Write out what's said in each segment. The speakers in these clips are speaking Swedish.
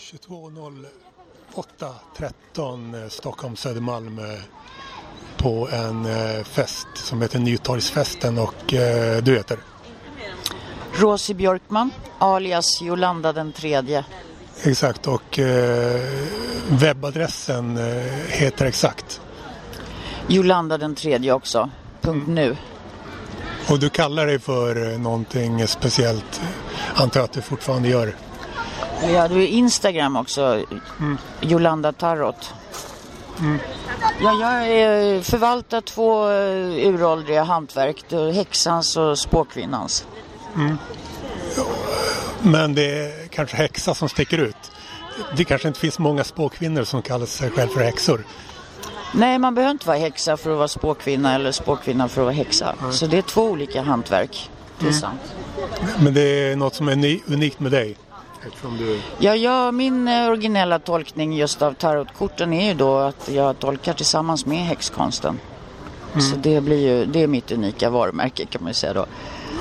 22.08.13 Stockholm Södermalm eh, på en eh, fest som heter Nytorgsfesten och eh, du heter? Rosie Björkman, alias Jolanda den tredje. Exakt och eh, webbadressen eh, heter exakt? Jolanda den tredje också, punkt nu. Och du kallar dig för eh, någonting speciellt, antar jag att du fortfarande gör? Ja, du är Instagram också, mm. Jolanda Tarot. Mm. Ja, jag förvaltar två uh, uråldriga hantverk, häxans och spåkvinnans. Mm. Men det är kanske häxa som sticker ut. Det kanske inte finns många spåkvinnor som kallar sig själv för häxor. Nej, man behöver inte vara häxa för att vara spåkvinna eller spåkvinna för att vara häxa. Mm. Så det är två olika hantverk. Det är mm. sant. Men det är något som är unikt med dig? Du... Ja, ja, min eh, originella tolkning just av tarotkorten är ju då att jag tolkar tillsammans med häxkonsten. Mm. Så det blir ju, det är mitt unika varumärke kan man ju säga då.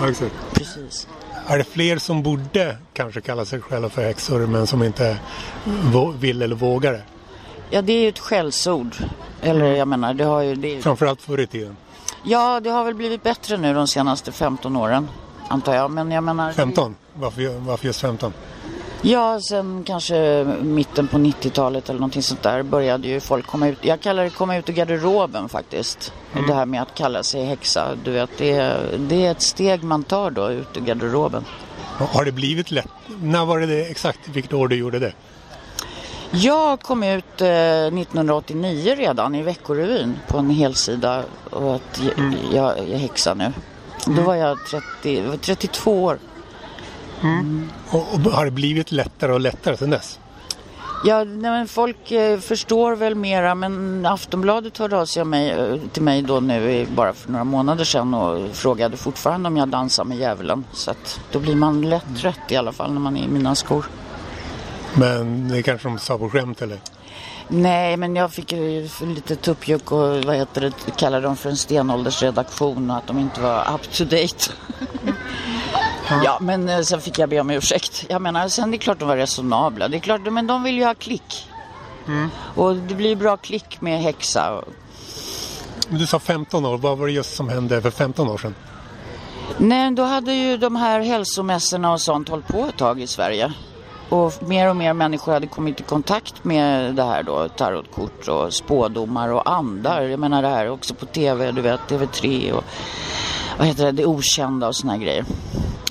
Ja, exakt. Precis. Är det fler som borde kanske kalla sig själva för häxor men som inte vill eller vågar det? Ja, det är ju ett skällsord. Eller jag menar, det har ju... Det... Framförallt förr i tiden? Ja, det har väl blivit bättre nu de senaste 15 åren, antar jag. Men jag menar... 15? Varför, varför just 15? Ja, sen kanske mitten på 90-talet eller någonting sånt där började ju folk komma ut. Jag kallar det komma ut ur garderoben faktiskt. Mm. Det här med att kalla sig häxa. Du vet, det är, det är ett steg man tar då ut ur garderoben. Har det blivit lätt? När var det exakt vilket år du gjorde det? Jag kom ut eh, 1989 redan i Veckorevyn på en helsida och att mm. jag, jag är häxa nu. Mm. Då var jag 30, 32 år. Mm. Och, och, har det blivit lättare och lättare sedan dess? Ja, nej, men folk eh, förstår väl mera men Aftonbladet hörde av sig mig, eh, till mig då nu bara för några månader sedan och frågade fortfarande om jag dansar med djävulen. Så att då blir man lätt trött i alla fall när man är i mina skor. Men det kanske de sa på skämt eller? Nej, men jag fick ju lite tuppjuck och vad heter det, kallade dem för en stenåldersredaktion och att de inte var up to date. Ja, men eh, sen fick jag be om ursäkt. Jag menar, sen det är klart de var resonabla. Det är klart, men de vill ju ha klick. Mm. Och det blir bra klick med häxa. Du sa 15 år. Vad var det just som hände för 15 år sedan? Nej, då hade ju de här hälsomässorna och sånt hållit på ett tag i Sverige. Och mer och mer människor hade kommit i kontakt med det här då, tarotkort och spådomar och andar. Jag menar det här också på tv, du vet, TV3 och vad heter det, det okända och såna här grejer.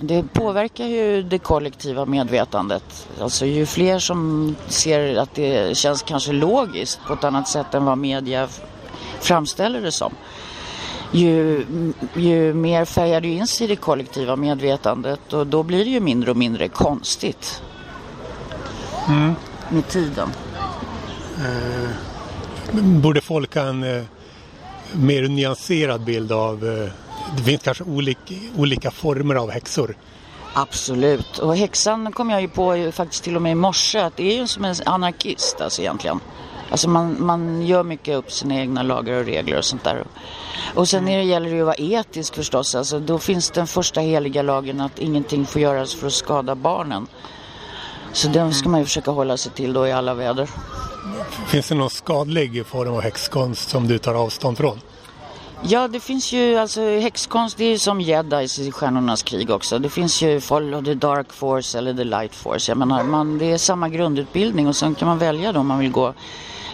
Det påverkar ju det kollektiva medvetandet. Alltså ju fler som ser att det känns kanske logiskt på ett annat sätt än vad media framställer det som. Ju, ju mer färgar det in sig i det kollektiva medvetandet och då blir det ju mindre och mindre konstigt. Mm. Med tiden. Eh, borde folk ha en eh, mer nyanserad bild av eh det finns kanske olika, olika former av häxor. Absolut. Och häxan kom jag ju på faktiskt till och med i morse att det är ju som en anarkist alltså egentligen. Alltså man, man gör mycket upp sina egna lagar och regler och sånt där. Och sen mm. gäller det ju att vara etisk förstås. Alltså då finns den första heliga lagen att ingenting får göras för att skada barnen. Så den ska man ju försöka hålla sig till då i alla väder. Finns det någon skadlig form av häxkonst som du tar avstånd från? Ja, det finns ju alltså häxkonst, det är ju som jedis i Stjärnornas krig också. Det finns ju Follow the Dark Force eller the Light Force. Jag menar, man, det är samma grundutbildning och sen kan man välja då om man vill gå.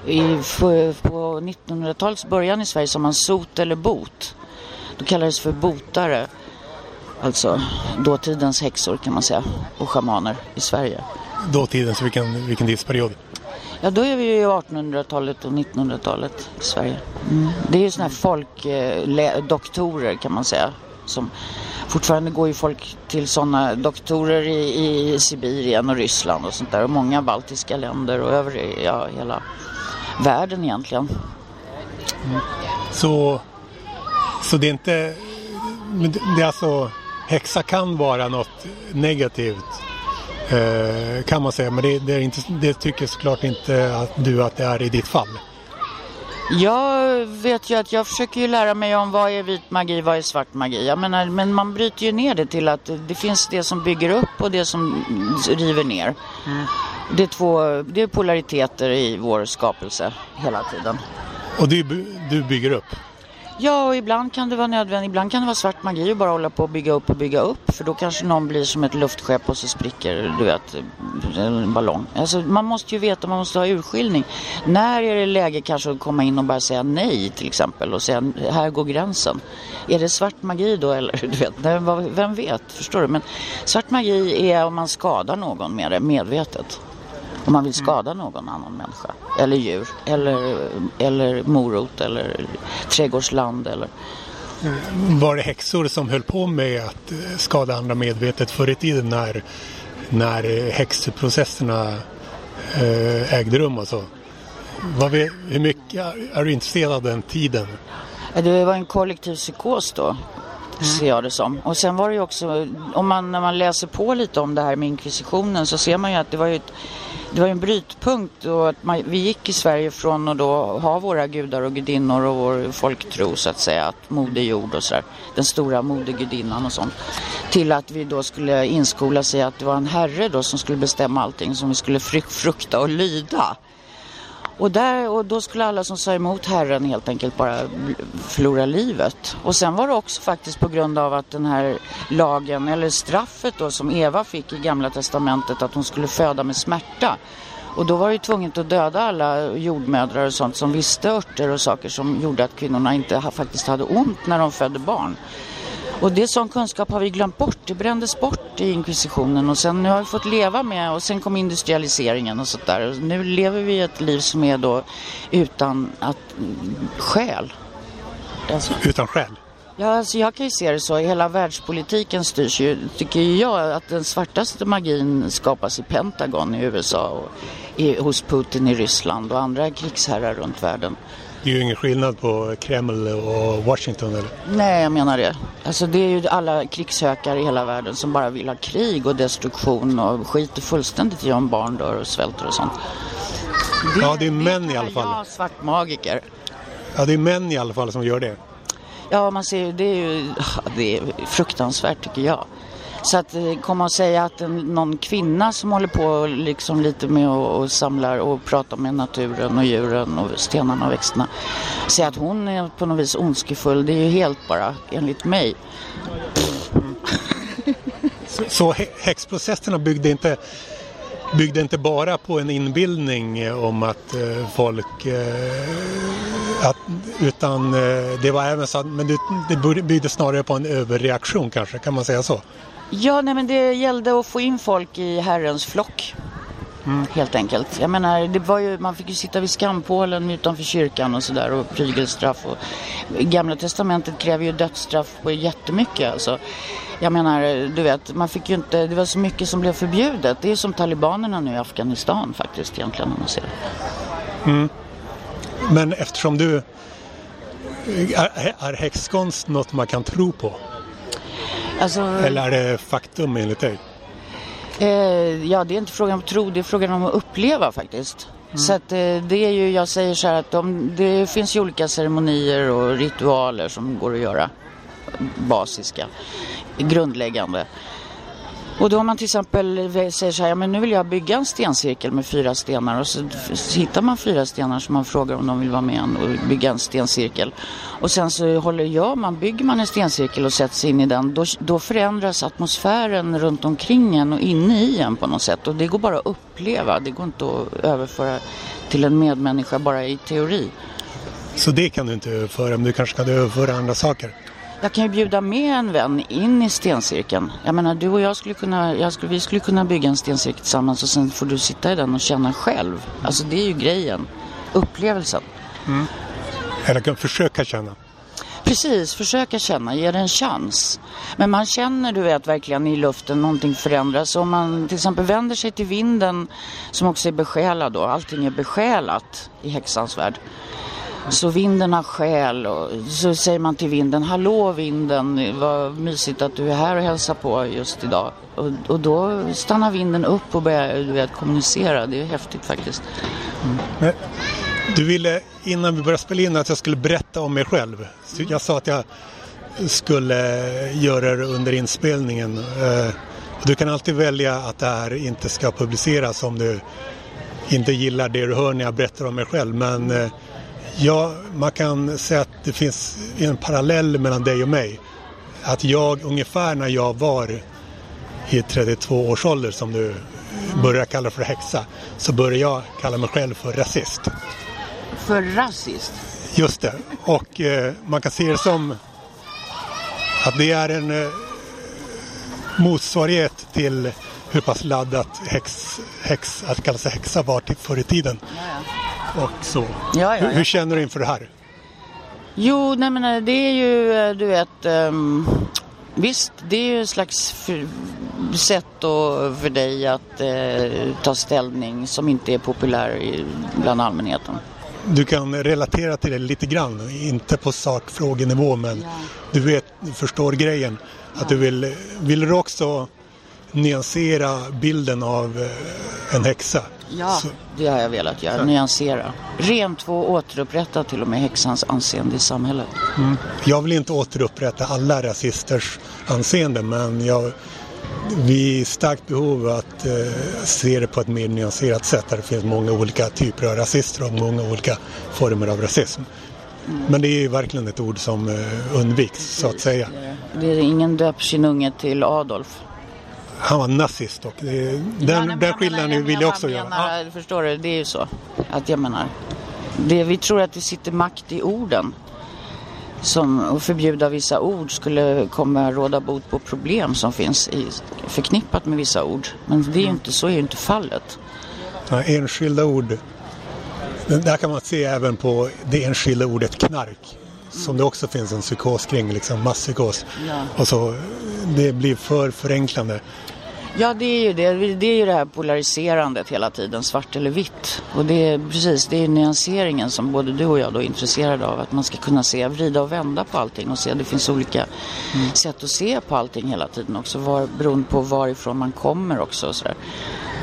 I, för, på 1900-talets början i Sverige sa man sot eller bot. Då kallades det för botare. Alltså dåtidens häxor kan man säga och schamaner i Sverige. Dåtidens, vilken, vilken tidsperiod? Ja, då är vi ju i 1800-talet och 1900-talet i Sverige. Mm. Det är ju sådana här folkdoktorer eh, kan man säga. Som fortfarande går ju folk till sådana doktorer i, i Sibirien och Ryssland och sånt där. Och många baltiska länder och över ja, hela världen egentligen. Mm. Så, så det är inte... Det är alltså... Häxa kan vara något negativt kan man säga. Men det, det, inte, det, tycker såklart inte att du att det är i ditt fall. Jag vet ju att jag försöker ju lära mig om vad är vit magi, vad är svart magi. Jag menar, men man bryter ju ner det till att det finns det som bygger upp och det som river ner. Mm. Det är, två, det är polariteter i vår skapelse hela tiden. Och du, du bygger upp? Ja, och ibland kan det vara nödvändigt. Ibland kan det vara svart magi att bara hålla på och bygga upp och bygga upp. För då kanske någon blir som ett luftskepp och så spricker, du vet, en ballong. Alltså, man måste ju veta, man måste ha urskiljning. När är det läge kanske att komma in och bara säga nej till exempel och säga här går gränsen. Är det svart magi då eller? Du vet, vem vet? Förstår du? Men svart magi är om man skadar någon med det medvetet om man vill skada någon annan människa eller djur eller, eller morot eller trädgårdsland eller var det häxor som höll på med att eh, skada andra medvetet förr i tiden när, när häxprocesserna eh, ägde rum och så? Vi, hur mycket är du intresserad av den tiden? Det var en kollektiv psykos då. Mm. ser jag det som. Och sen var det ju också, om man, när man läser på lite om det här med inkvisitionen så ser man ju att det var ju ett det var en brytpunkt och att man, vi gick i Sverige från att då ha våra gudar och gudinnor och vår folktro så att säga, att moder jord och sådär, den stora modergudinnan och sånt, till att vi då skulle inskola sig att det var en herre då som skulle bestämma allting som vi skulle frukta och lyda. Och, där, och då skulle alla som sa emot Herren helt enkelt bara förlora livet. Och sen var det också faktiskt på grund av att den här lagen, eller straffet då som Eva fick i Gamla Testamentet, att hon skulle föda med smärta. Och då var det ju tvunget att döda alla jordmödrar och sånt som visste örter och saker som gjorde att kvinnorna inte faktiskt hade ont när de födde barn. Och det sån kunskap har vi glömt bort. Det brändes bort i inkvisitionen och sen nu har vi fått leva med och sen kom industrialiseringen och sånt där. Och nu lever vi ett liv som är då utan att själ. Alltså. Utan själ? Ja, alltså jag kan ju se det så. Hela världspolitiken styrs ju, tycker jag, att den svartaste magin skapas i Pentagon i USA och i, hos Putin i Ryssland och andra krigsherrar runt världen. Det är ju ingen skillnad på Kreml och Washington eller? Nej, jag menar det. Alltså det är ju alla krigshökar i hela världen som bara vill ha krig och destruktion och skiter fullständigt i om barn dör och svälter och sånt. Det, ja, det är män i alla fall. Jag svart magiker. Ja, det är män i alla fall som gör det. Ja, man ser det är ju det är fruktansvärt tycker jag. Så att eh, komma och säga att en, någon kvinna som håller på liksom lite med och, och samlar och pratar med naturen och djuren och stenarna och växterna. Säga att hon är på något vis ondskefull, det är ju helt bara enligt mig. Så, så häxprocesserna byggde inte byggde inte bara på en inbildning om att eh, folk eh, att, utan eh, det var även så men det, det byggde snarare på en överreaktion kanske, kan man säga så? Ja, nej, men det gällde att få in folk i Herrens flock. Mm. Helt enkelt. Jag menar, det var ju, man fick ju sitta vid skampålen utanför kyrkan och sådär och prygelstraff. Och, Gamla testamentet kräver ju dödsstraff på jättemycket. Alltså. Jag menar, du vet, man fick ju inte, det var så mycket som blev förbjudet. Det är som talibanerna nu i Afghanistan faktiskt egentligen om man ser mm. Men eftersom du, är, är häxkonst något man kan tro på? Alltså, Eller är det faktum enligt dig? Eh, ja, det är inte frågan om tro, det är frågan om att uppleva faktiskt. Mm. Så att, eh, det är ju, jag säger så här att de, det finns ju olika ceremonier och ritualer som går att göra. Basiska, grundläggande. Och då om man till exempel säger så här, ja men nu vill jag bygga en stencirkel med fyra stenar och så, hittar man fyra stenar som man frågar om de vill vara med och bygga en stencirkel. Och sen så håller jag, man bygger man en stencirkel och sätter sig in i den, då, då förändras atmosfären runt omkring en och inne i en på något sätt. Och det går bara att uppleva, det går inte att överföra till en medmänniska bara i teori. Så det kan du inte överföra, men du kanske kan överföra andra saker? Jag kan ju bjuda med en vän in i stencirkeln. Jag menar, du och jag skulle kunna, jag skulle, vi skulle kunna bygga en stencirkel tillsammans och sen får du sitta i den och känna själv. Alltså det är ju grejen, upplevelsen. Mm. Eller kan försöka känna. Precis, försöka känna, ge det en chans. Men man känner du vet verkligen i luften någonting förändras. Om man till exempel vänder sig till vinden som också är besjälad då, allting är besjälat i häxans värld. Så vinden har själ och så säger man till vinden, hallå vinden, vad mysigt att du är här och hälsar på just idag. Och, och då stannar vinden upp och börjar du vet, kommunicera, det är häftigt faktiskt. Mm. Du ville innan vi började spela in att jag skulle berätta om mig själv. Jag sa att jag skulle göra det under inspelningen. Eh, du kan alltid välja att det här inte ska publiceras om du inte gillar det du hör när jag berättar om mig själv. Men eh, ja, man kan säga att det finns en parallell mellan dig och mig. Att jag ungefär när jag var i 32 års ålder som du började kalla för häxa så började jag kalla mig själv för rasist. För rasist? Just det. Och eh, man kan se det som att det är en eh, motsvarighet till hur pass laddat häx, häx, att kalla sig häxa var till förr i tiden. Ja, Och så. ja. Hur, hur känner du inför det här? Jo, nej men eh, det är ju, eh, du vet, um, visst det är ju ett slags för, sätt då för dig att eh, ta ställning som inte är populär i, bland allmänheten. Du kan relatera till det lite grann, inte på sakfrågenivå men Ja. du vet, du förstår grejen. Att du vill, vill du också nyansera bilden av eh, en häxa? Ja, Så, det har jag velat göra, nyansera. Rent få återupprätta till och med häxans anseende i samhället. jag vill inte återupprätta alla rasisters anseende men jag, vi är i starkt behov av att eh, se det på ett mer nyanserat sätt där det finns många olika typer av rasister och många olika former av rasism. Men det är ju verkligen ett ord som eh, undviks så att säga. Det är ingen döp sin unge till Adolf. Han var nazist och det, Ja, nej, den, men den skillnaden menar- vill jag också göra. menar, Ja, Förstår du, det är ju så. Att jag menar, det, vi tror att det sitter makt i orden. Som att förbjuda vissa ord skulle komma råda bot på problem som finns i, förknippat med vissa ord. Men det är ju inte, så är ju inte fallet. ja, enskilda ord. Där kan man se även på det enskilda ordet knark. Som det också finns en psykos kring, liksom masspsykos. Ja. Och så, det blir för förenklande. Ja, det är ju det. Det är ju det här polariserandet hela tiden, svart eller vitt. Och det är precis, det är nyanseringen som både du och jag då är intresserade av. Att man ska kunna se, vrida och vända på allting och se att det finns olika sätt att se på allting hela tiden också. Var, beroende på varifrån man kommer också och sådär.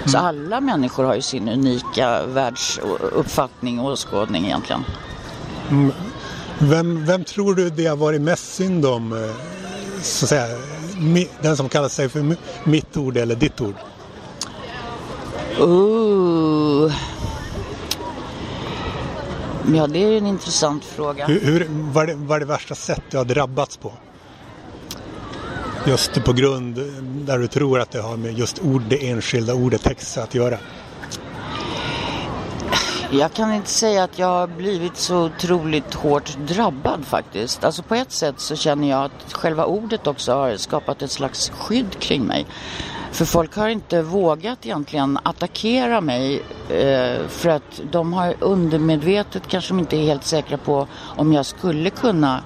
Så alla människor har ju sin unika världsuppfattning och åskådning egentligen. Vem, vem tror du det har varit mest synd om? eh, Så att säga, den som kallar sig för mi- mitt ord eller ditt ord? Uh. Ja, det är en intressant fråga. Hur, hur, vad, är det, vad är det värsta sätt du har drabbats på? Just på grund där du tror att det har med just ord, det enskilda ordet text att göra. Jag kan inte säga att jag har blivit så otroligt hårt drabbad faktiskt. Alltså på ett sätt så känner jag att själva ordet också har skapat ett slags skydd kring mig. För folk har inte vågat egentligen attackera mig eh, för att de har undermedvetet kanske de inte är helt säkra på om jag skulle kunna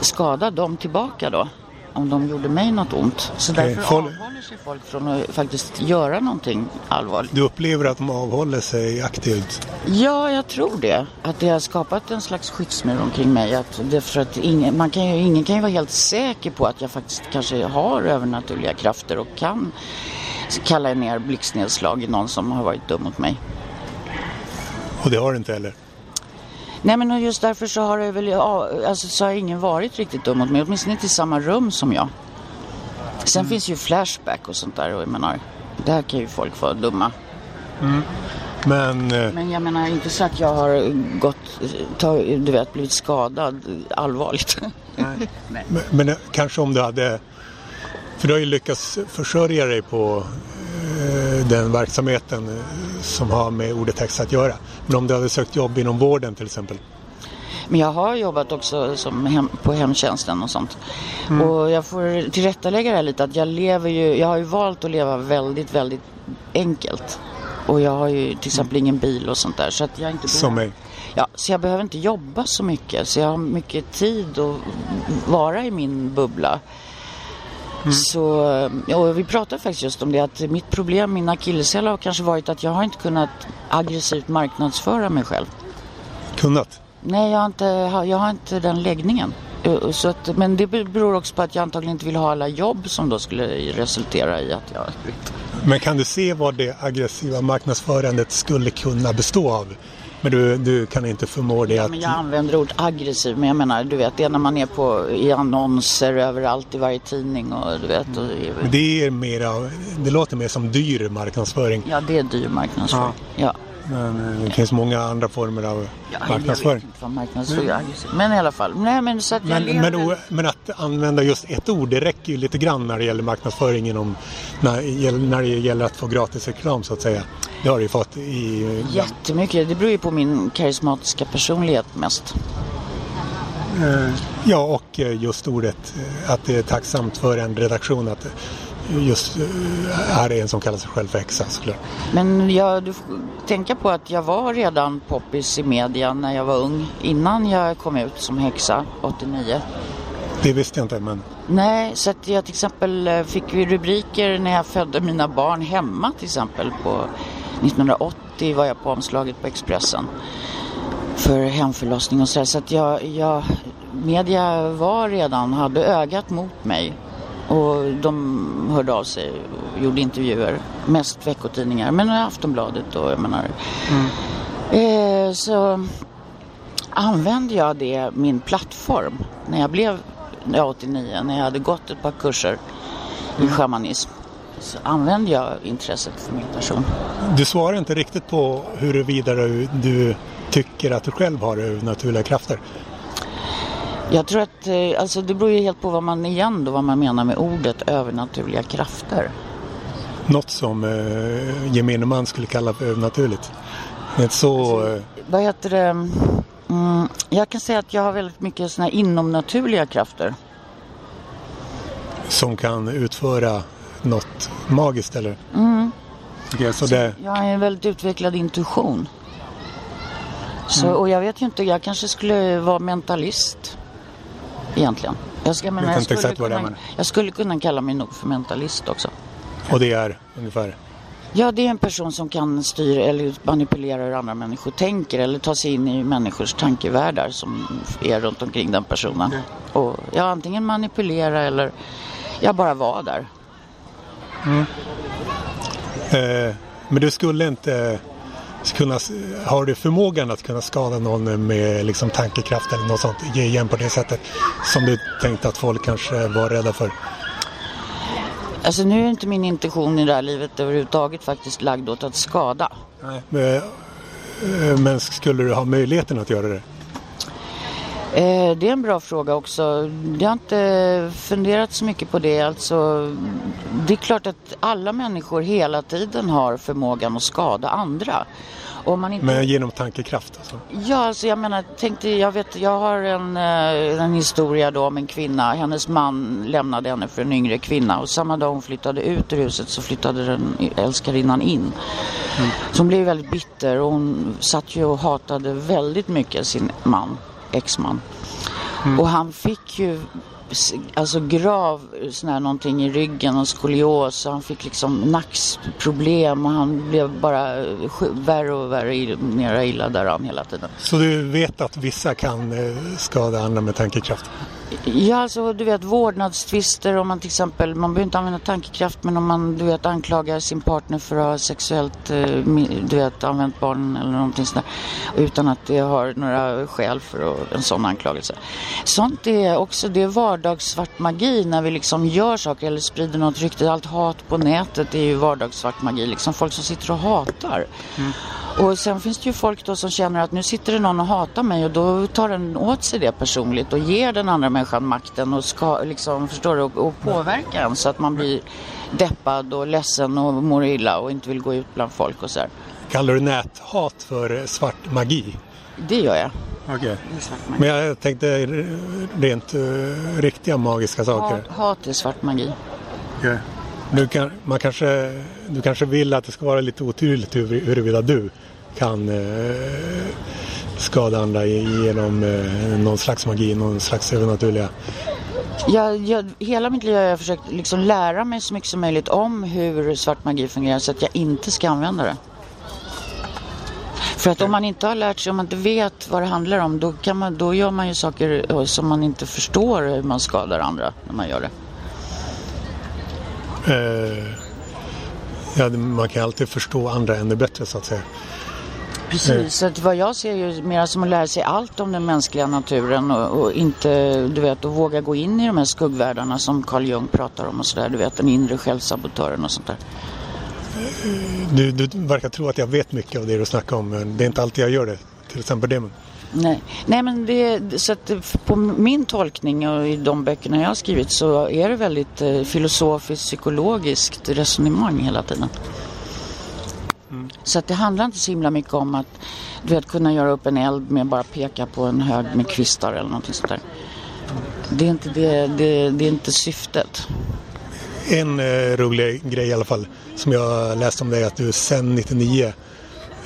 skada dem tillbaka då. Om de gjorde mig något ont. Så Okej, därför folk- avhåller sig folk från att faktiskt göra någonting allvarligt. Du upplever att de avhåller sig aktivt. Ja, jag tror det. Att det har skapat en slags skyddsmur omkring mig. Att det för att ingen, man kan ju, ingen kan ju vara helt säker på att jag faktiskt kanske har övernaturliga krafter och kan kalla ner blixtnedslag i någon som har varit dum mot mig. Och det har du inte heller. Nej men och just därför så har det väl, alltså, så har ingen varit riktigt dum mot mig. Åtminstone inte i samma rum som jag. Sen finns ju Flashback och sånt där och jag menar, där kan ju folk vara dumma. Men eh, Men jag menar inte så att jag har gått, du vet, blivit skadad allvarligt. Men, men eh, kanske om du hade... För du har ju lyckats försörja dig på den verksamheten eh, som har med ordet att göra. Men om du hade sökt jobb inom vården till exempel. Men jag har jobbat också som hem, på hemtjänsten och sånt. Och jag får tillrättalägga det här lite att jag lever ju, jag har ju valt att leva väldigt, väldigt enkelt. Och jag har ju till exempel ingen bil och sånt där. Så att jag inte Som mig. Ja, så jag behöver inte jobba så mycket. Så jag har mycket tid att vara i min bubbla. Så, och vi pratade faktiskt just om det att mitt problem, min akilleshäl har kanske varit att jag har inte kunnat aggressivt marknadsföra mig själv. Kunnat. Nej, jag har inte, jag har inte den läggningen. Eh, Så att, men det beror också på att jag antagligen inte vill ha alla jobb som då skulle resultera i att jag... Men kan du se vad det aggressiva marknadsförandet skulle kunna bestå av? Men du, du kan inte förmå det Ja, att... men jag använder ordet aggressiv, men jag menar, du vet, det är när man är på, i annonser överallt i varje tidning och du vet. Och, det är mera, det låter mer som dyr marknadsföring. ja, det är dyr marknadsföring. Ja. Men eh, det finns många andra former av Ja, marknadsföring. marknadsföring aggressiv. Men i alla fall. Nej, men så att Men, men, lever- o- men att använda just ett ord, det räcker ju lite grann när det gäller marknadsföring inom, när, när det gäller att få gratis reklam så att säga. Det har du ju fått i... Jättemycket. Det beror ju på min karismatiska personlighet mest. Eh, Ja, och eh, just ordet att det är tacksamt för en redaktion att just eh, här är en som kallar sig själv för häxa såklart. Men jag, du får tänka på att jag var redan poppis i media när jag var ung. Innan jag kom ut som häxa 89. Det visste jag inte men Nej, så att jag till exempel eh, fick vi rubriker när jag födde mina barn hemma till exempel. På 1980 var jag på omslaget på Expressen för hemförlossning och så. där. Så att jag, jag, media var redan, hade ögat mot mig. Och de hörde av sig och gjorde intervjuer. Mest veckotidningar, men Aftonbladet och jag menar. Eh, så använde jag det, min plattform, när jag blev ja, 89, när jag hade gått ett par kurser i shamanism. Så använde jag intresset för min person. du svarar inte riktigt på huruvida du, du tycker att du själv har naturliga krafter. Jag tror att, eh, alltså det beror ju helt på vad man igen då, vad man menar med ordet övernaturliga krafter. Något som eh, gemene man skulle kalla för övernaturligt. Så... Eh, Vad heter det? Mm, jag kan säga att jag har väldigt mycket såna här inomnaturliga krafter. som kan utföra något magiskt eller? Mm. Okej, så det, Jag har en väldigt utvecklad intuition. Så, Mm. Och jag vet ju inte, jag kanske skulle vara mentalist egentligen. Jag, ska, vet jag, skulle kunna, men- jag skulle kunna kalla mig nog för mentalist också. och det är ungefär? Ja, det är en person som kan styra eller manipulera hur andra människor tänker eller ta sig in i människors tankevärldar som är runt omkring den personen. Och ja, antingen manipulera eller jag bara vara där. Eh, men du skulle inte kunna, har du förmågan att kunna skada någon med liksom tankekraft eller något sånt, ge igen på det sättet som du tänkte att folk kanske var rädda för? Alltså nu är inte min intention i det här livet överhuvudtaget faktiskt lagd åt att skada. Men, eh, men skulle du ha möjligheten att göra det? Eh, det är en bra fråga också. Jag har inte funderat så mycket på det. Alltså, det är klart att alla människor hela tiden har förmågan att skada andra. Inte... Men genom tankekraft alltså? Ja, alltså jag menar, tänkte, jag vet, jag har en, eh, en historia då om en kvinna. Hennes man lämnade henne för en yngre kvinna och samma dag hon flyttade ut ur huset så flyttade den älskarinnan in. Så hon blev väldigt bitter och hon satt ju och hatade väldigt mycket sin man, exman. Och han fick ju alltså grav sån här någonting i ryggen och skolios han fick liksom nacksproblem och han blev bara värre och värre mera illa däran hela tiden. Så du vet att vissa kan eh, skada andra med tankekraft? Ja, alltså du vet vårdnadstvister om man till exempel, man behöver inte använda tankekraft men om man du vet anklagar sin partner för att ha sexuellt, eh, du vet använt barn eller någonting sådär utan att det har några skäl för en sån anklagelse. Sånt är också, det är vardagssvart magi när vi liksom gör saker eller sprider något rykte. Allt hat på nätet är ju vardagssvart magi, liksom folk som sitter och hatar. Och sen finns det ju folk då som känner att nu sitter det någon och hatar mig och då tar den åt sig det personligt och ger den andra människan makten och ska liksom, förstår du, och, och påverka en så att man blir deppad och ledsen och mår illa och inte vill gå ut bland folk och så här. Kallar du näthat för svart magi? Det gör jag. Okej. Magi. Men jag tänkte rent uh, riktiga magiska saker. Hat, hat är svart magi. Okej. Du, kan, man kanske, du kanske vill att det ska vara lite otydligt hur, huruvida du kan eh, skada andra genom eh, någon slags magi, någon slags övernaturliga. Jag, jag, hela mitt liv har jag försökt liksom lära mig så mycket som möjligt om hur svart magi fungerar så att jag inte ska använda det. För att om man inte har lärt sig, om man inte vet vad det handlar om, då, kan man, då gör man ju saker eh, som man inte förstår hur man skadar andra när man gör det. Eh, ja, man kan alltid förstå andra ännu bättre så att säga. Precis, så att vad jag ser ju mer som att lära sig allt om den mänskliga naturen och, och inte, du vet, att våga gå in i de här skuggvärldarna som Carl Jung pratar om och sådär, du vet, den inre självsabotören och sånt där. Du, du verkar tro att jag vet mycket av det du snackar om, men det är inte alltid jag gör det. Till exempel det. Nej, Nej men det, så att på min tolkning och i de böckerna jag har skrivit så är det väldigt eh, filosofiskt, psykologiskt resonemang hela tiden. Mm. Så att det handlar inte så himla mycket om att du vet, kunna göra upp en eld med bara peka på en hög med kvistar eller någonting sånt där. Det är inte, det, det, det är inte syftet. En eh, rolig grej i alla fall som jag läste om dig är att du sedan 99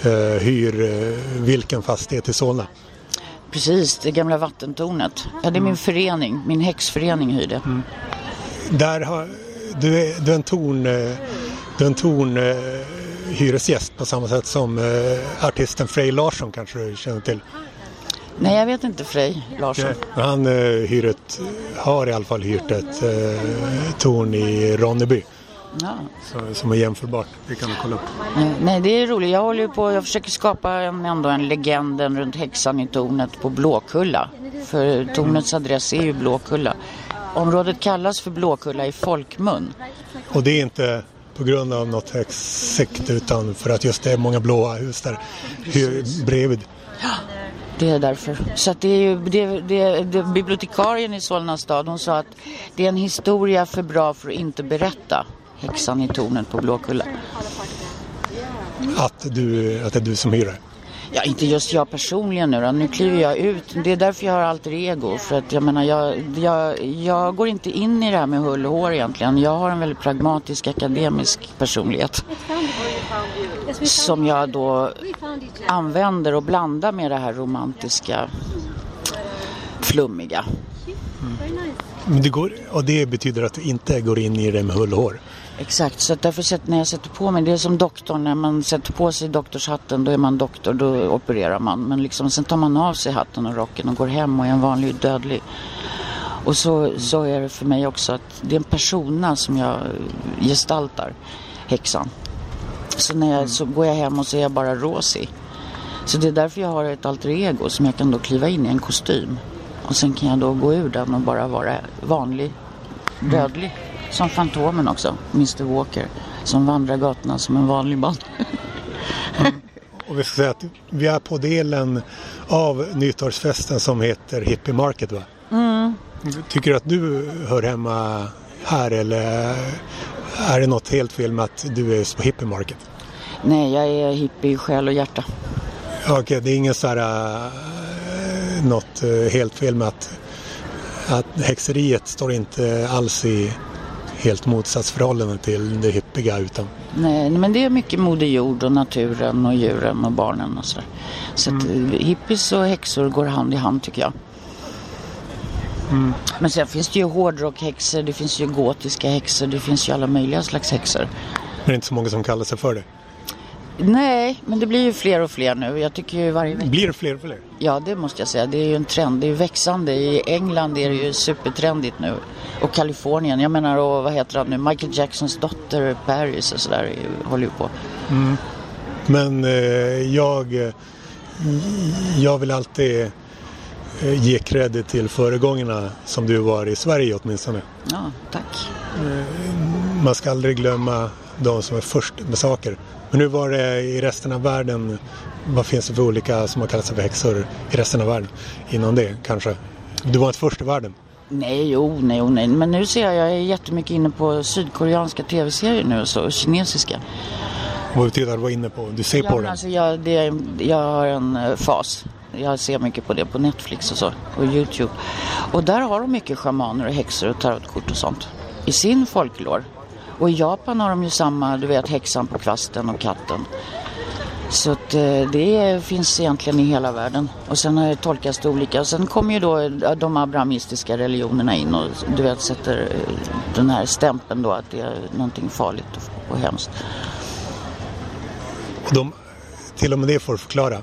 eh, hyr eh, vilken fastighet i Solna? Precis, det gamla vattentornet. Ja, det är min mm. förening, min häxförening hyrde. Mm. Där har, du, är, du är en torn, du är en torn hyresgäst på samma sätt som artisten Frej Larsson kanske du känner till? Nej, jag vet inte Frej Larsson. Ja, han eh, hyr ett, har i alla fall hyrt ett eh, torn i Ronneby. Ja. Så, som är jämförbart. Det kan du kolla upp. Nej, nej, det är roligt. Jag håller på, jag försöker skapa en, ändå en legenden runt häxan i tornet på Blåkulla. För tornets adress är ju Blåkulla. Området kallas för Blåkulla i folkmun. Och det är inte på grund av något sekt utan för att just det är många blåa hus där bredvid. Ja, det är därför. Så att det är ju, det, det, det, bibliotekarien i Solna stad hon sa att det är en historia för bra för att inte berätta. Häxan i tornet på Blåkulla. Att, du, att det är du som hyr det? Ja, inte just jag personligen nu då. Nu kliver jag ut. Det är därför jag har alter ego. För att jag menar, jag, jag, jag går inte in i det här med hull och hår egentligen. Jag har en väldigt pragmatisk akademisk personlighet. Som jag då använder och blandar med det här romantiska, flummiga. Mm. Det går, och det betyder att du inte går in i det med hull och hår? Exakt, så därför när jag sätter på mig, det är som doktorn, när man sätter på sig doktorshatten då är man doktor, då opererar man. Men liksom, sen tar man av sig hatten och rocken och går hem och är en vanlig dödlig. Och så, så är det för mig också att det är en persona som jag gestaltar, häxan. Så när jag, mm. så går jag hem och så är jag bara Rosie. Så det är därför jag har ett alter ego som jag kan då kliva in i en kostym. Och sen kan jag då gå ur den och bara vara vanlig, dödlig. Mm. Som Fantomen också, Mr Walker. Som vandrar gatorna som en vanlig man. mm. Och vi ska säga att vi är på delen av nyårsfesten som heter Hippie Market va? Mm. Tycker du att du hör hemma här eller är det något helt fel med att du är på Hippie Market? Nej, jag är hippie i själ och hjärta. Okej, okay, det är inget så här, äh, något äh, helt fel med att, att häxeriet står inte alls i helt motsatsförhållande till det hippiga utan. Nej, men det är mycket moder jord och naturen och djuren och barnen och sådär. Så mm. att eh, hippies och häxor går hand i hand tycker jag. Mm. Men sen finns det ju hårdrockhäxor, det finns ju gotiska häxor, det finns ju alla möjliga slags häxor. Men det är inte så många som kallar sig för det? Nej, men det blir ju fler och fler nu. Jag tycker ju varje vecka. Blir det fler och fler? Ja, det måste jag säga. Det är ju en trend. Det är ju växande. I England är det ju supertrendigt nu. Och Kalifornien. Jag menar, och vad heter han nu? Michael Jacksons dotter Paris och sådär håller ju på. Mm. Men eh, jag, eh, jag vill alltid ge credit till föregångarna som du var i Sverige åtminstone. Ja, tack. Eh, man ska aldrig glömma de som är först med saker. Men hur var det i resten av världen? Vad finns det för olika som har kallat sig för häxor i resten av världen? Innan det kanske? Du var inte först i världen? Nej, jo, nej, oh, nej. Men nu ser jag, jag är jättemycket inne på sydkoreanska tv-serier nu och så, och kinesiska. Vad betyder det att vara inne på? Du ser ja, på den? Alltså jag, det, jag har en uh, fas. Jag ser mycket på det på Netflix och så, och Youtube. Och där har de mycket shamaner och häxor och tarotkort och sånt. I sin folklore. Och i Japan har de ju samma, du vet häxan på kvasten och katten. Så att, eh, det finns egentligen i hela världen. Och sen har det tolkats det olika. Och sen kommer ju då de abrahamistiska religionerna in och du vet sätter eh, den här stämpeln då att det är någonting farligt och hemskt. Och de, till och med det får förklara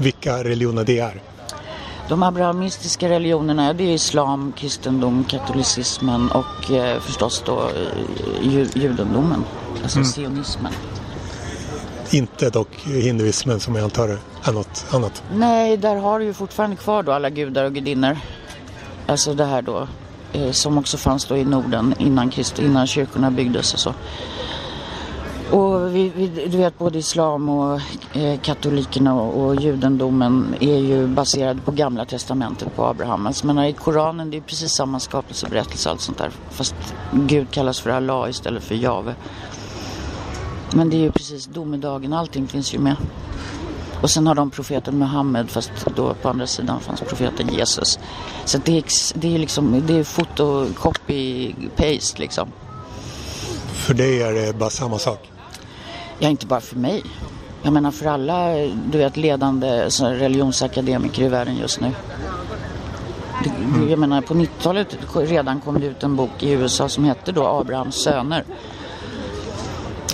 vilka religioner det är. De abrahamistiska religionerna, det är islam, kristendom, katolicismen och eh, förstås då eh, ju, judendomen, alltså mm. sionismen. Inte dock hinduismen som jag antar är något annat. Nej, där har du ju fortfarande kvar då alla gudar och gudinnor. Alltså det här då eh, som också fanns då i Norden innan, Christ, innan kyrkorna byggdes och så. Och vi, vi, du vet både islam och eh, katolikerna och, och, judendomen är ju baserade på gamla testamentet på Abraham. Alltså, men i Koranen det är precis samma skapelseberättelse och allt sånt där. Fast Gud kallas för Allah istället för Jave. Men det är ju precis domedagen, allting finns ju med. Och sen har de profeten Muhammed fast då på andra sidan fanns profeten Jesus. Så det är, det är liksom, det är foto, copy, paste liksom. För dig är det bara samma sak? Ja, inte bara för mig. Jag menar för alla, du vet, ledande religionsakademiker i världen just nu. Jag menar på 90-talet redan kom det ut en bok i USA som hette då Abrahams söner.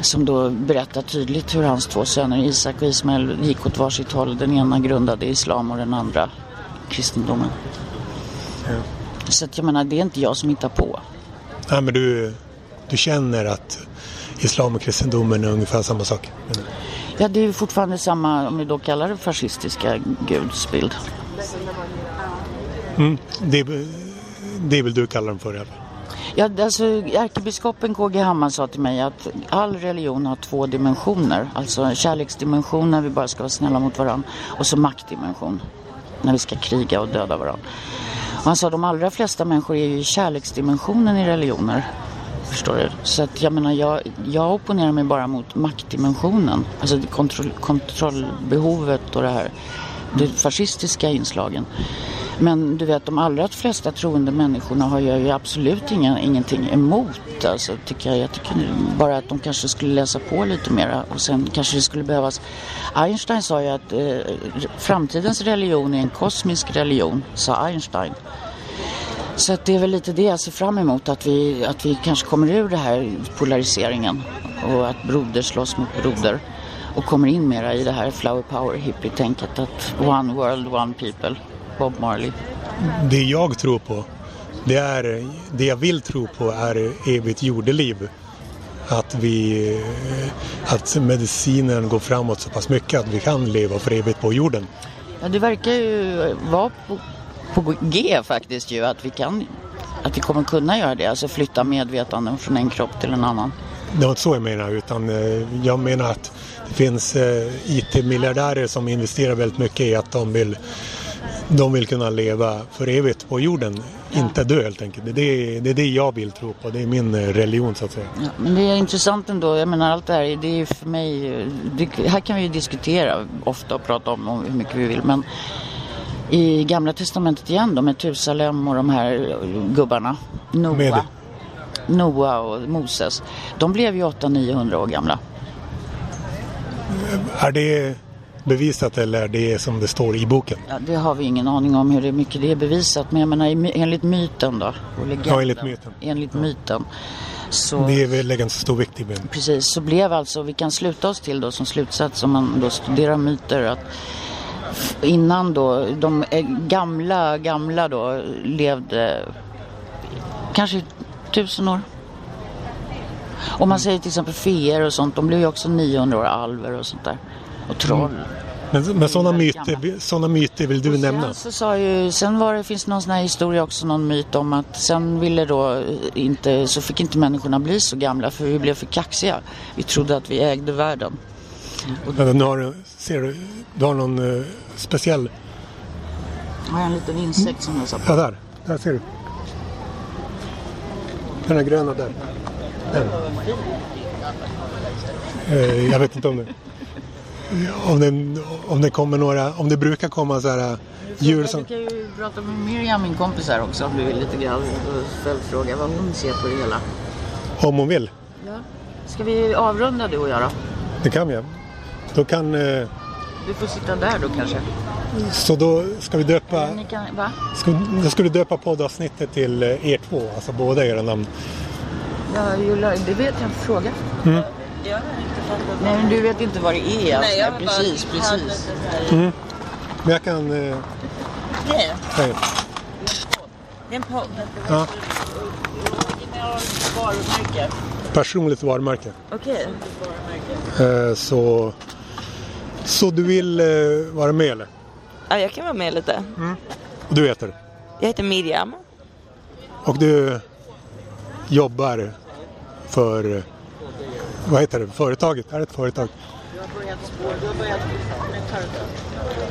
Som då berättar tydligt hur hans två söner Isak och Ismael gick åt varsitt håll. Den ena grundade islam och den andra kristendomen. Ja. Så att jag menar, det är inte jag som hittar på. Nej, men du, du känner att islam och kristendomen är ungefär samma sak? Ja, det är fortfarande samma, om vi då kallar det fascistiska gudsbild. Mm, det, det vill du kalla dem för i alla fall? Ja, alltså, ärkebiskopen KG Hammar sa till mig att all religion har två dimensioner. Alltså kärleksdimension när vi bara ska vara snälla mot varandra och så maktdimension när vi ska kriga och döda varandra. Och han sa att de allra flesta människor är ju i kärleksdimensionen i religioner. Förstår du? Så att jag menar, jag, jag opponerar mig bara mot maktdimensionen. Alltså kontroll, kontrollbehovet och det här. De fascistiska inslagen. Men du vet, de allra flesta troende människorna har jag ju absolut inga, ingenting emot. Alltså, tycker jag. jag tycker bara att de kanske skulle läsa på lite mer och sen kanske det skulle behövas. Einstein sa ju att eh, framtidens religion är en kosmisk religion, sa Einstein. Så att det är väl lite det jag ser fram emot, att vi, att vi kanske kommer ur det här polariseringen och att broder slåss mot broder och kommer in mera i det här flower power hippie-tänket att one world, one people, Bob Marley. Det jag tror på, det, är, det jag vill tro på är evigt jordeliv. Att, vi, att medicinen går framåt så pass mycket att vi kan leva för evigt på jorden. Ja, det verkar ju vara på på G faktiskt ju att vi kan att vi kommer kunna göra det, alltså flytta medvetanden från en kropp till en annan. Det var inte så jag menar utan eh, jag menar att det finns eh, IT-miljardärer som investerar väldigt mycket i att de vill de vill kunna leva för evigt på jorden, ja. inte dö helt enkelt. Det är, det är det jag vill tro på, det är min eh, religion så att säga. Ja, men det är intressant ändå, jag menar allt det här, det är för mig, det, här kan vi ju diskutera ofta och prata om hur mycket vi vill men i Gamla Testamentet igen då med Tusalem och de här gubbarna. Noa. Noa och Moses. De blev ju 800-900 år gamla. Är det bevisat eller är det som det står i boken? Ja, det har vi ingen aning om hur mycket det är bevisat. Men jag menar enligt myten då. Och legenden, ja, enligt myten. Enligt ja. myten. Så, det är väl ganska stor vikt i men. Precis, så blev alltså, vi kan sluta oss till då som slutsats om man då studerar myter att innan då, de gamla, gamla då levde kanske tusen år. Om man säger till exempel feer och sånt, de blev ju också 900 år, alver och sånt där. Och troll. Mm. Men, men sådana, myter, sådana myter vill du och nämna? Så sa ju, sen var det, finns det någon sån här historia också, någon myt om att sen ville då inte, så fick inte människorna bli så gamla för vi blev för kaxiga. Vi trodde att vi ägde världen. Och nu har, ser du, du har någon uh, speciell... Jag har en liten insekt som jag sa på. Ja, där. Där ser du. Den här gröna där. Den. Uh, jag vet inte om det... Om det, om det kommer några, om det brukar komma så här djur som... Jag kan ju prata med Miriam, min kompis här också, om du vill lite grann. Och fråga vad hon ser på det hela. Om hon vill? Ja. Ska vi avrunda du och jag då? Det kan vi. Då kan... Eh... Du får sitta där då kanske. Så då ska vi döpa... Kan, va? Ska, då ska vi döpa poddavsnittet till eh, er två, alltså båda era namn. Ja, Julia, det vet jag inte. Fråga. Mm. Nej, men du vet inte vad det är. Alltså. Nej, jag precis, bara... precis. Mm. Men jag kan... Eh... Hej. Hej. Det är en podd. Ja, personligt varumärke. Okej. Eh, så, så du vill eh, vara med eller? Ja, jag kan vara med lite. Och du heter? Jag heter Miriam. Och du jobbar för, vad heter det, företaget? Är det ett företag?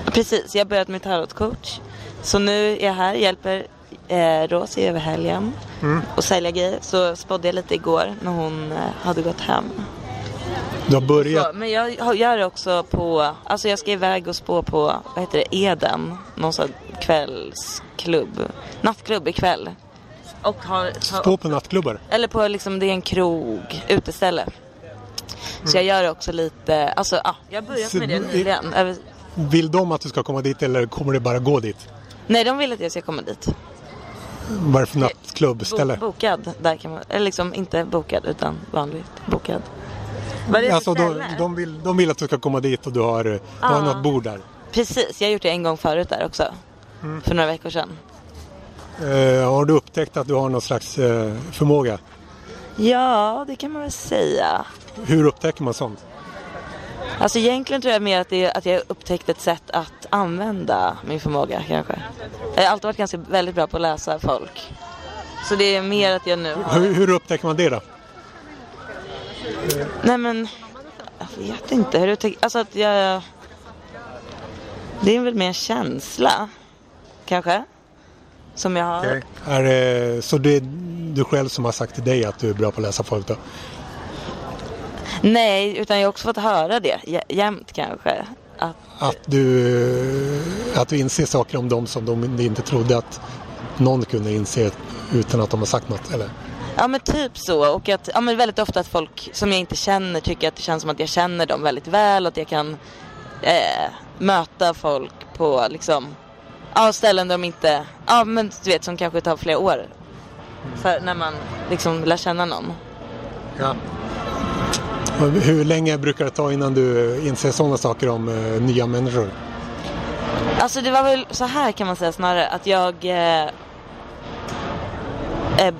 Precis, jag har börjat med tarotcoach. Så nu är jag här, hjälper eh, Rosie över helgen och sälja grejer. Så spådde jag lite igår när hon eh, hade gått hem. Du har börjat, Så, men jag har- gör det också på, alltså jag ska iväg och spå på, vad heter det, Eden. Någon sån kvällsklubb, nattklubb ikväll. Och har, stå på nattklubbar. Eller på liksom, det är en krog, uteställe. Så jag gör också lite, alltså ja, jag har börjat Så med det nyligen. Vill de att du ska komma dit eller kommer det bara gå dit? Nej, de vill att jag ska komma dit. Vad är det för nattklubbställe? Bo- bokad, där kan man, eller liksom inte bokad utan vanligt bokad. Vad är det Alltså, de, de, vill, de vill att du ska komma dit och du har, du har något bord där. Precis, jag har gjort det en gång förut där också. Mm. För några veckor sedan. Eh, har du upptäckt att du har någon slags eh, förmåga? Ja, det kan man väl säga. Hur upptäcker man sånt? Alltså egentligen tror jag mer att, det att jag upptäckt ett sätt att använda min förmåga kanske. Jag har alltid varit ganska väldigt bra på att läsa folk. Så det är mer att jag nu har... Hur, hur upptäcker man det då? Nej men, jag vet inte hur du tänker. Alltså att jag... Det är väl mer känsla, kanske. Som jag har. Är det, så det är du själv som har sagt till dig att du är bra på att läsa folk då? Nej, utan jag har också fått höra det jä- jämt kanske. Att, Att du, att du inser saker om dem som de inte trodde att någon kunde inse utan att de har sagt något? Eller? Ja men typ så. Och att ja, men väldigt ofta att folk som jag inte känner tycker att det känns som att jag känner dem väldigt väl. Och att jag kan eh, möta folk på liksom, ja, ställen där de inte, ja men du vet som kanske tar flera år. För när man liksom lär känna någon. Ja. Och Hur länge brukar det ta innan du inser sådana saker om eh, nya människor? Alltså det var väl så här kan man säga snarare att jag eh, eh,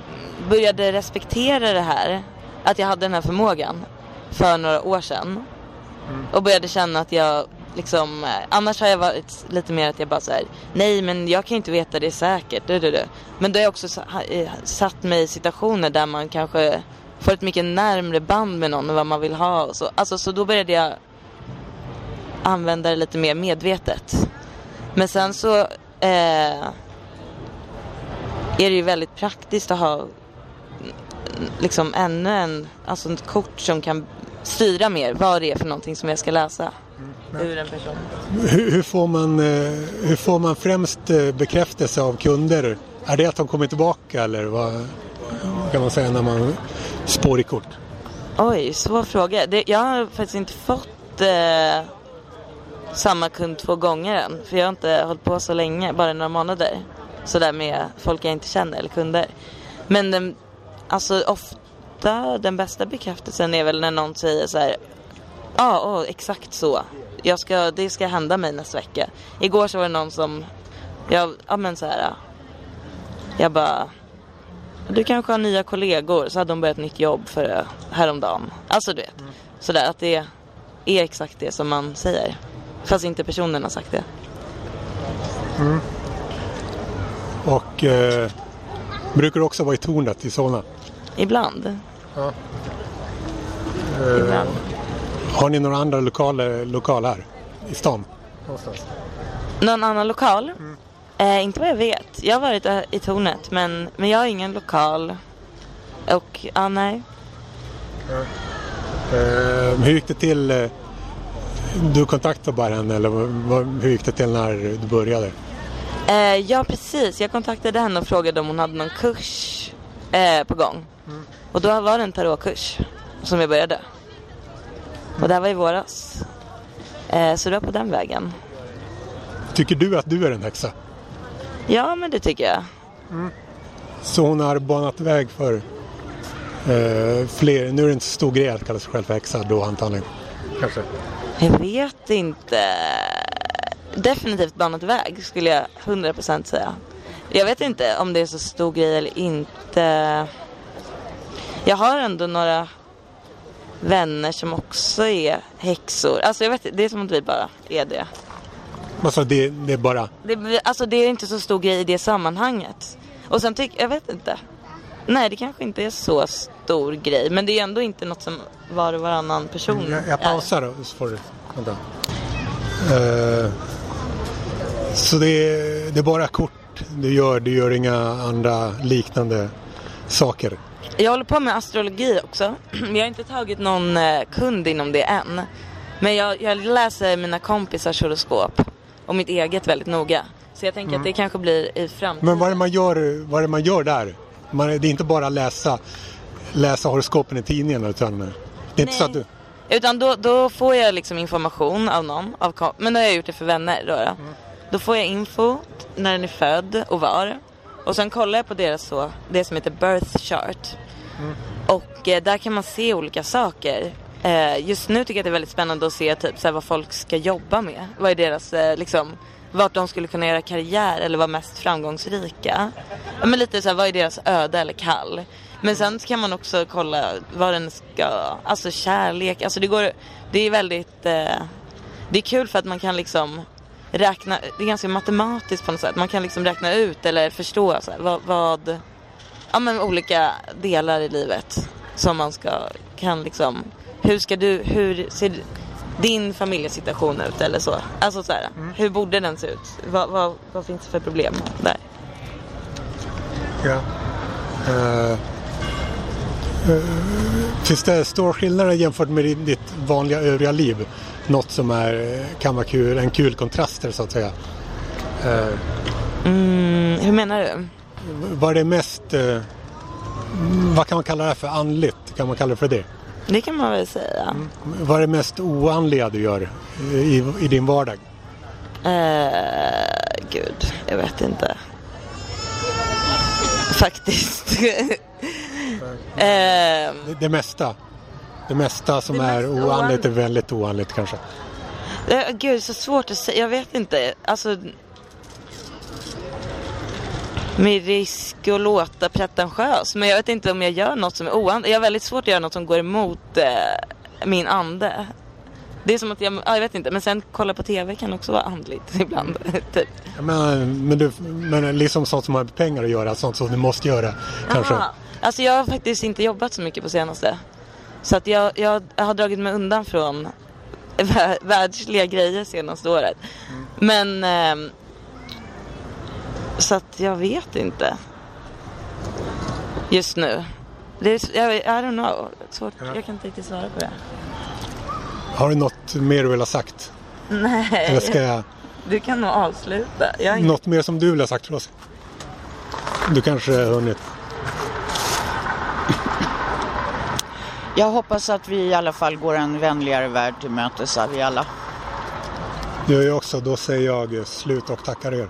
började respektera det här. Att jag hade den här förmågan för några år sedan. Och började känna att jag liksom, eh, annars har jag varit lite mer att jag bara säger nej men jag kan inte veta det säkert. Du, du, du. Men då har jag också eh, satt mig i situationer där man kanske får ett mycket närmre band med någon och vad man vill ha och så. Alltså så då började jag använda det lite mer medvetet. Men sen så eh, är det ju väldigt praktiskt att ha mm, liksom ännu en, alltså ett kort som kan styra mer vad det är för någonting som jag ska läsa ur en person. Hur, hur, får man, eh, hur får man främst eh, bekräftelse av kunder? Är det att de kommer tillbaka eller vad kan man säga när man spår i kort? Oj, svår fråga. Det, jag har faktiskt inte fått eh, samma kund två gånger än. För jag har inte hållit på så länge, bara några månader. Sådär med folk jag inte känner eller kunder. Men den, alltså ofta den bästa bekräftelsen är väl när någon säger så här. Ja, åh, exakt så. Jag ska, det ska hända mig nästa vecka. Igår så var det någon som, jag, ja men så här. Jag bara, du kanske har nya kollegor, så hade de börjat nytt jobb för eh, häromdagen. Alltså du vet, sådär att det är exakt det som man säger. Fast inte personen har sagt det. Mm. Och eh, brukar du också vara i tornet i Solna? Ibland. Ja. Ibland. Har ni några andra lokaler, lokaler här i stan? Någon annan lokal? Eh, inte vad jag vet. Jag har varit eh, i tornet men, men jag har ingen lokal. Och, ja nej. Eh, hur gick det till? Eh, du kontaktade bara henne eller hur gick det till när du började? Eh, ja precis, jag kontaktade henne och frågade om hon hade någon kurs eh, på gång. Och då var det en tarotkurs som jag började. Och det här var i våras. Eh, så det var på den vägen. Tycker du att du är en häxa? Ja men det tycker jag. Så hon har banat väg för eh, fler. Nu är det inte så stor grej att kalla sig själv för häxa då antagligen. Kanske. Jag vet inte. definitivt banat väg skulle jag 100% säga. Jag vet inte om det är så stor grej eller inte. Jag har ändå några vänner som också är häxor. Alltså jag vet det är som att vi bara är det. Alltså det, det är bara... det alltså det är inte så stor grej i det sammanhanget. Och sen tycker jag vet inte. Nej det kanske inte är så stor grej. Men det är ändå inte något som var och varannan person Jag, jag pausar då så får du... Vänta. Eh, så det är, det är bara kort du gör, du gör inga andra liknande saker? Jag håller på med astrologi också. Jag har inte tagit någon eh, kund inom det än. Men jag, jag läser mina kompisars horoskop och mitt eget väldigt noga. Så jag tänker att det kanske blir i framtiden. Men vad är det man gör, vad är man gör där? Man, det är inte bara läsa, läsa horoskopen i tidningen utan det är inte så att du... Utan då, då får jag liksom information av någon. Av, kom- men då har jag gjort det för vänner. Då, då. då får jag info när den är född och var. Och sen kollar jag på deras så, det som heter birth chart. Och eh, där kan man se olika saker. Eh, just nu tycker jag att det är väldigt spännande att se typ, såhär, vad folk ska jobba med. Vad är deras, eh, liksom, vart de skulle kunna göra karriär eller vara mest framgångsrika. Ja, men lite såhär, vad är deras öde eller kall. Men sen kan man också kolla vad den ska, alltså kärlek, alltså det går, det är väldigt, eh, det är kul för att man kan liksom räkna, det är ganska matematiskt på något sätt. Man kan liksom räkna ut eller förstå så här, vad, vad, ja men olika delar i livet som man ska, kan liksom, hur ska du, hur ser din familjesituation ut eller så? Alltså så här, hur borde den se ut? Vad, vad, vad finns det för problem där? Ja. Eh, finns det stora skillnader jämfört med ditt- vanliga övriga liv? Något som är, kan vara kul, en kul kontraster så att säga. Eh, Mm, hur menar du? Vad är mest, eh, vad kan man kalla det här för andligt? Kan man kalla det för det? Det kan man väl säga. Vad är det mest oandliga du gör i, i din vardag? Eh, gud, jag vet inte. Faktiskt. eh, Det, det mesta. Det mesta som Det är oandligt är väldigt oandligt kanske. eh, gud, så svårt att säga. Jag vet inte. Alltså... Med risk att låta pretentiös. Men jag vet inte om jag gör något som är oandligt. Jag har väldigt svårt att göra något som går emot eh, min ande. Det är som att jag, ja, jag vet inte. Men sen kolla på TV kan också vara andligt ibland. typ. Men, men, du, men liksom sånt som har med pengar att göra, sånt som du måste göra kanske. Aha. Alltså jag har faktiskt inte jobbat så mycket på senaste. Så att jag, jag har dragit mig undan från vä- världsliga grejer senaste året. Men ehm, så att jag vet inte. Just nu. Det är, jag, I don't know. Svårt. Ja. Jag kan inte riktigt svara på det. Har du något mer du vill ha sagt? Nej, Eller ska jag... du kan nog avsluta. Jag Något mer som du vill ha sagt till oss? Du kanske har hunnit. Jag hoppas att vi i alla fall går en vänligare värld till mötes, vi alla. Det gör jag också. Då säger jag slut och tackar er.